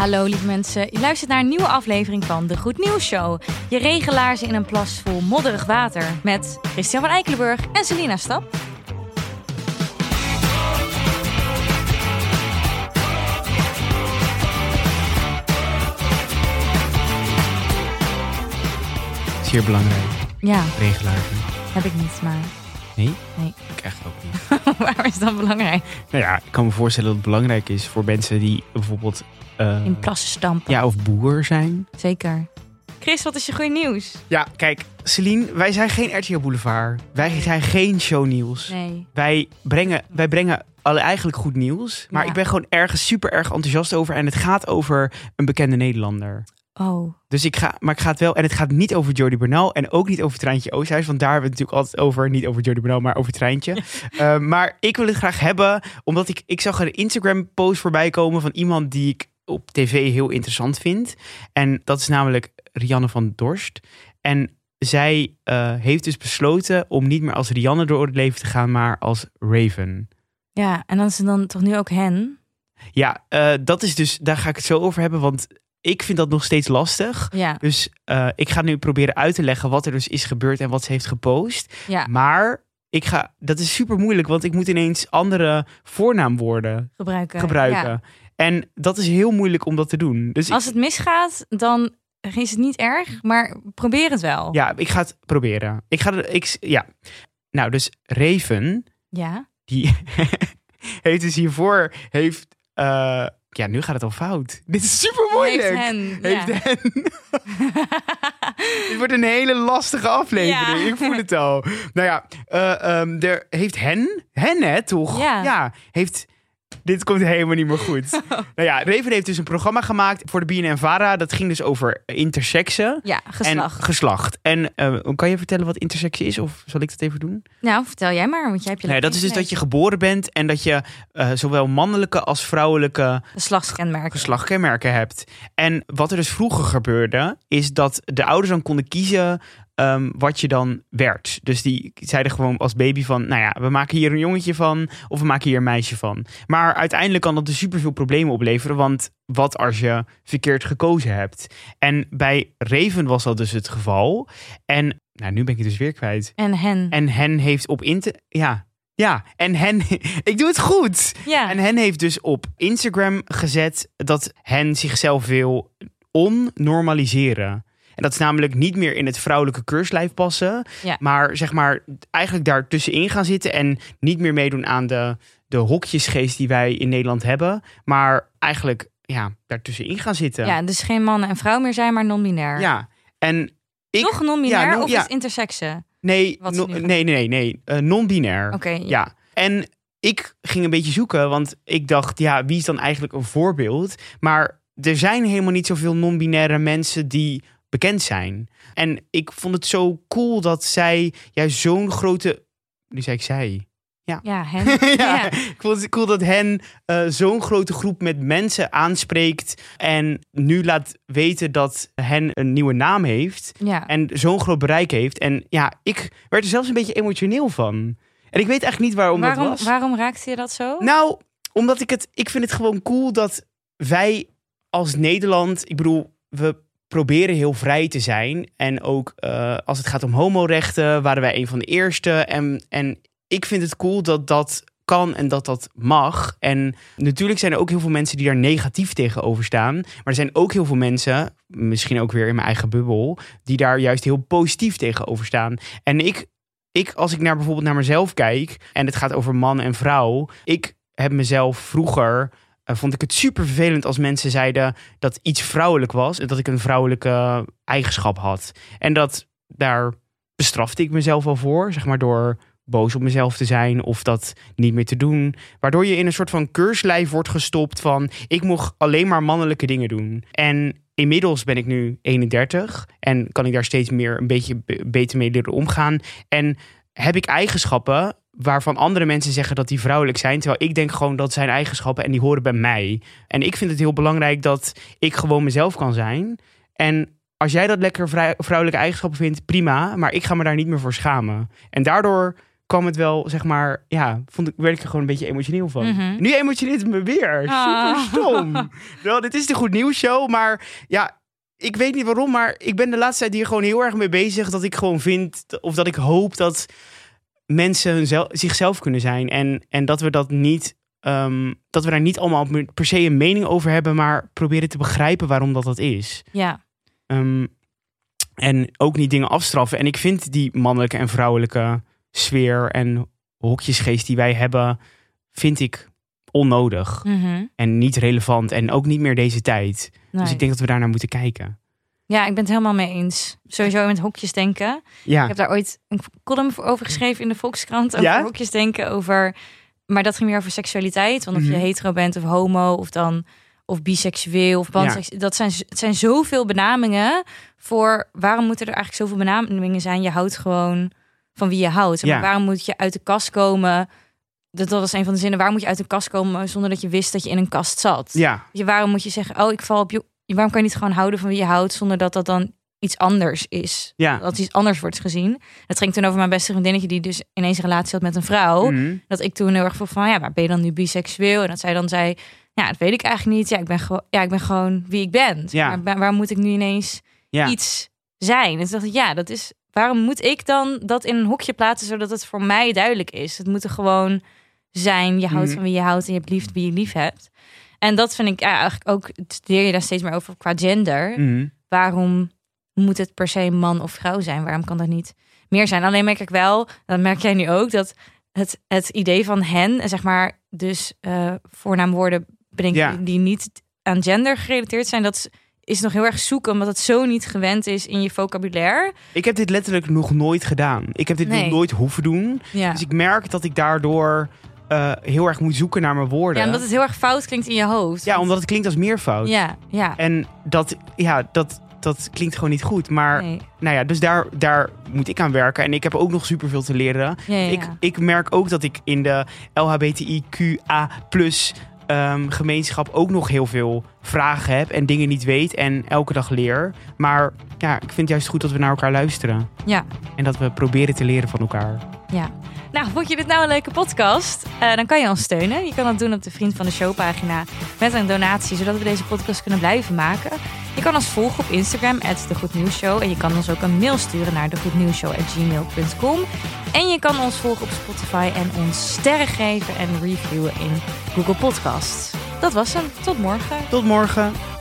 Hallo lieve mensen, je luistert naar een nieuwe aflevering van de Goed Nieuws Show. Je regelaarzen in een plas vol modderig water met Christian van Eikelenburg en Selina Stap. Zeer belangrijk. Ja, Regelaarzen. heb ik niet, maar Nee? Nee. Ik echt ook niet. waarom is dat belangrijk? nou ja, ik kan me voorstellen dat het belangrijk is voor mensen die bijvoorbeeld... eh, In plassen stampen. ja, of boer zijn. Zeker. Chris, wat is je goede nieuws? Ja, kijk, Celine, wij zijn geen RTL Boulevard. Wij zijn geen shownieuws. Nee. Wij brengen, wij brengen alle eigenlijk goed nieuws. Maar Ja. ik ben gewoon ergens super erg enthousiast over. En het gaat over een bekende Nederlander. Oh, Dus ik ga, maar ik ga het wel, en het gaat niet over Jody Bernal en ook niet over Treintje Oosthuis, want daar hebben we het natuurlijk altijd over, niet over Jody Bernal, maar over Treintje. Eh, maar ik wil het graag hebben, omdat ik, ik zag een Instagram post voorbij komen van iemand die ik op tv heel interessant vind. En dat is namelijk Rianne van Dorst. En zij eh, heeft dus besloten om niet meer als Rianne door het leven te gaan, maar als Raven. ja. En dan is het dan toch nu ook hen? Ja, eh, dat is dus, daar ga ik het zo over hebben, want ik vind dat nog steeds lastig. Ja. Dus eh, ik ga nu proberen uit te leggen wat er dus is gebeurd en wat ze heeft gepost. Ja, Maar ik ga, dat is super moeilijk, want ik moet ineens andere voornaamwoorden gebruiken. gebruiken. Ja. En dat is heel moeilijk om dat te doen. Dus Als het misgaat, dan is het niet erg, maar probeer het wel. ja, ik ga het proberen. Ik ga ik, ja. Nou, dus Raven, Ja. die heeft dus hiervoor, heeft, eh, ja, nu gaat het al fout. Dit is super moeilijk. Heeft hen. Heeft ja. hen. Dit wordt een hele lastige aflevering. Ja. Ik voel het al. Nou ja, eh, ehm, er heeft hen, hen hè, toch? Ja. heeft... Dit komt helemaal niet meer goed. Nou ja, Raven heeft dus een programma gemaakt voor de BNN-Vara. Dat ging dus over intersexen Ja, geslacht. en geslacht. En kan je vertellen wat intersectie is? Of zal ik dat even doen? Nou, vertel jij maar, want jij hebt je Nee, dat is dus dat je geboren bent en dat je eh, zowel mannelijke als vrouwelijke geslachtskenmerken. geslachtkenmerken hebt. En wat er dus vroeger gebeurde, is dat de ouders dan konden kiezen ehm, wat je dan werd. Dus die zeiden gewoon als baby van, nou ja, we maken hier een jongetje van of we maken hier een meisje van. Maar uiteindelijk kan dat dus superveel problemen opleveren, want wat als je verkeerd gekozen hebt? En bij Raven was dat dus het geval. En nou, nu ben ik het dus weer kwijt. En hen. En hen heeft op. Ja, ja. En hen... ik doe het goed. ja. En hen heeft dus op Instagram gezet dat hen zichzelf wil onnormaliseren. En dat is namelijk niet meer in het vrouwelijke keurslijf passen. Ja. Maar zeg maar eigenlijk daar tussenin gaan zitten. En niet meer meedoen aan de, de hokjesgeest die wij in Nederland hebben. Maar eigenlijk ja, daartussenin gaan zitten. ja, dus geen man en vrouw meer zijn, maar non-binair. Ja. En ik... Toch non-binair ja, non- of ja. is intersexe? No- nee, nee, nee. nee. Eh, non-binair. Oké, ja. Ja, en ik ging een beetje zoeken, want ik dacht, ja, wie is dan eigenlijk een voorbeeld? Maar er zijn helemaal niet zoveel non-binaire mensen die bekend zijn. En ik vond het zo cool dat zij juist zo'n grote. Nu zei ik zij. Ja, hen. ja, ja. ik vond het cool dat hen eh, zo'n grote groep met mensen aanspreekt. En nu laat weten dat hen een nieuwe naam heeft. Ja. En zo'n groot bereik heeft. En ja, ik werd er zelfs een beetje emotioneel van. En ik weet echt niet waarom, dat waarom, was. waarom raakte je dat zo? Nou, omdat ik het, ik vind het gewoon cool dat wij als Nederland, ik bedoel, we proberen heel vrij te zijn. En ook eh, als het gaat om homorechten, waren wij een van de eerste. En, en ik vind het cool dat dat kan en dat dat mag. En natuurlijk zijn er ook heel veel mensen die daar negatief tegenover staan. Maar er zijn ook heel veel mensen, misschien ook weer in mijn eigen bubbel, die daar juist heel positief tegenover staan. En ik, ik als ik naar bijvoorbeeld naar mezelf kijk en het gaat over man en vrouw, ik heb mezelf vroeger eh, vond ik het super vervelend als mensen zeiden dat iets vrouwelijk was en dat ik een vrouwelijke eigenschap had. En dat daar bestrafte ik mezelf al voor, zeg maar door boos op mezelf te zijn of dat niet meer te doen. Waardoor je in een soort van keurslijf wordt gestopt van ik mocht alleen maar mannelijke dingen doen. En inmiddels ben ik nu 31 en kan ik daar steeds meer een beetje be- beter mee leren omgaan. En heb ik eigenschappen waarvan andere mensen zeggen dat die vrouwelijk zijn. Terwijl ik denk gewoon dat zijn eigenschappen en die horen bij mij. En ik vind het heel belangrijk dat ik gewoon mezelf kan zijn. En als jij dat lekker vrouwelijke eigenschappen vindt, prima. Maar ik ga me daar niet meer voor schamen. En daardoor kwam het wel, zeg maar, ja, vond ik, werd ik er gewoon een beetje emotioneel van. Mhm. Nu emotioneert het me weer. Ah. Super stom. Wel, dit is de Goed Nieuws Show, maar ja, ik weet niet waarom, maar ik ben de laatste tijd hier gewoon heel erg mee bezig. Dat ik gewoon vind, of dat ik hoop dat mensen hunzelf, zichzelf kunnen zijn. En, en dat we dat niet, ehm, dat we daar niet allemaal per se een mening over hebben, maar proberen te begrijpen waarom dat dat is. Ja. Ehm, en ook niet dingen afstraffen. En ik vind die mannelijke en vrouwelijke sfeer en hokjesgeest die wij hebben, vind ik onnodig Mhm. en niet relevant en ook niet meer deze tijd. Nee. Dus ik denk dat we daar naar moeten kijken. Ja, ik ben het helemaal mee eens. Sowieso met hokjes denken. Ja, Ik heb daar ooit een column voor over geschreven in de Volkskrant. Over Ja? hokjes denken. Over, maar dat ging meer over seksualiteit. Want of je Mhm. hetero bent of homo of dan of biseksueel of panseksueel. Dat zijn, het zijn zoveel benamingen voor waarom moeten er eigenlijk zoveel benamingen zijn? Je houdt gewoon van wie je houdt. Maar waarom moet je uit de kast komen? Dat, dat was een van de zinnen. Waar moet je uit de kast komen zonder dat je wist dat je in een kast zat? ja, Je, waarom moet je zeggen, oh, ik val op je. Waarom kan je niet gewoon houden van wie je houdt zonder dat dat dan iets anders is? ja. Dat iets anders wordt gezien. Het ging toen over mijn beste vriendinnetje die dus ineens een relatie had met een vrouw. Mhm. Dat ik toen heel erg vroeg van, ja, maar ben je dan nu biseksueel? En dat zij dan zei, ja, dat weet ik eigenlijk niet. Ja, ik ben gewoon, ja, ik ben gewoon wie ik ben. Ja. Maar waar- waarom moet ik nu ineens ja. iets zijn? En toen dacht ik, ja, dat is. Waarom moet ik dan dat in een hokje plaatsen zodat het voor mij duidelijk is? Het moet er gewoon zijn. Je houdt Mhm. van wie je houdt en je hebt lief wie je lief hebt. En dat vind ik ja, eigenlijk ook. Leer je daar steeds meer over qua gender. Mhm. Waarom moet het per se man of vrouw zijn? Waarom kan dat niet meer zijn? Alleen merk ik wel, dat merk jij nu ook, dat het, het idee van hen, zeg maar, dus eh voornaamwoorden bedenken Ja. die, die niet aan gender gerelateerd zijn, dat is- is nog heel erg zoeken, omdat het zo niet gewend is in je vocabulaire. Ik heb dit letterlijk nog nooit gedaan. Ik heb dit Nee. nog nooit hoeven doen. Ja. Dus ik merk dat ik daardoor eh, heel erg moet zoeken naar mijn woorden. ja, omdat het heel erg fout klinkt in je hoofd. Ja, omdat het klinkt als meervoud. Ja, ja. En dat, ja, dat, dat klinkt gewoon niet goed. Maar Nee. nou ja, dus daar, daar moet ik aan werken. En ik heb ook nog superveel te leren. Ja, ja, Ik, ja. ik merk ook dat ik in de LHBTIQA ehm, gemeenschap ook nog heel veel vragen heb en dingen niet weet en elke dag leer. Maar ja, ik vind het juist goed dat we naar elkaar luisteren. ja. En dat we proberen te leren van elkaar. Ja. Nou, vond je dit nou een leuke podcast? Eh, dan kan je ons steunen. Je kan dat doen op de Vriend van de Show pagina met een donatie, zodat we deze podcast kunnen blijven maken. Je kan ons volgen op Instagram, de Goed Nieuws Show. En je kan ons ook een mail sturen naar degoednieuwsshow.gmail.com. En je kan ons volgen op Spotify en ons sterren geven en reviewen in Google Podcasts. Dat was hem. Tot morgen. Tot morgen.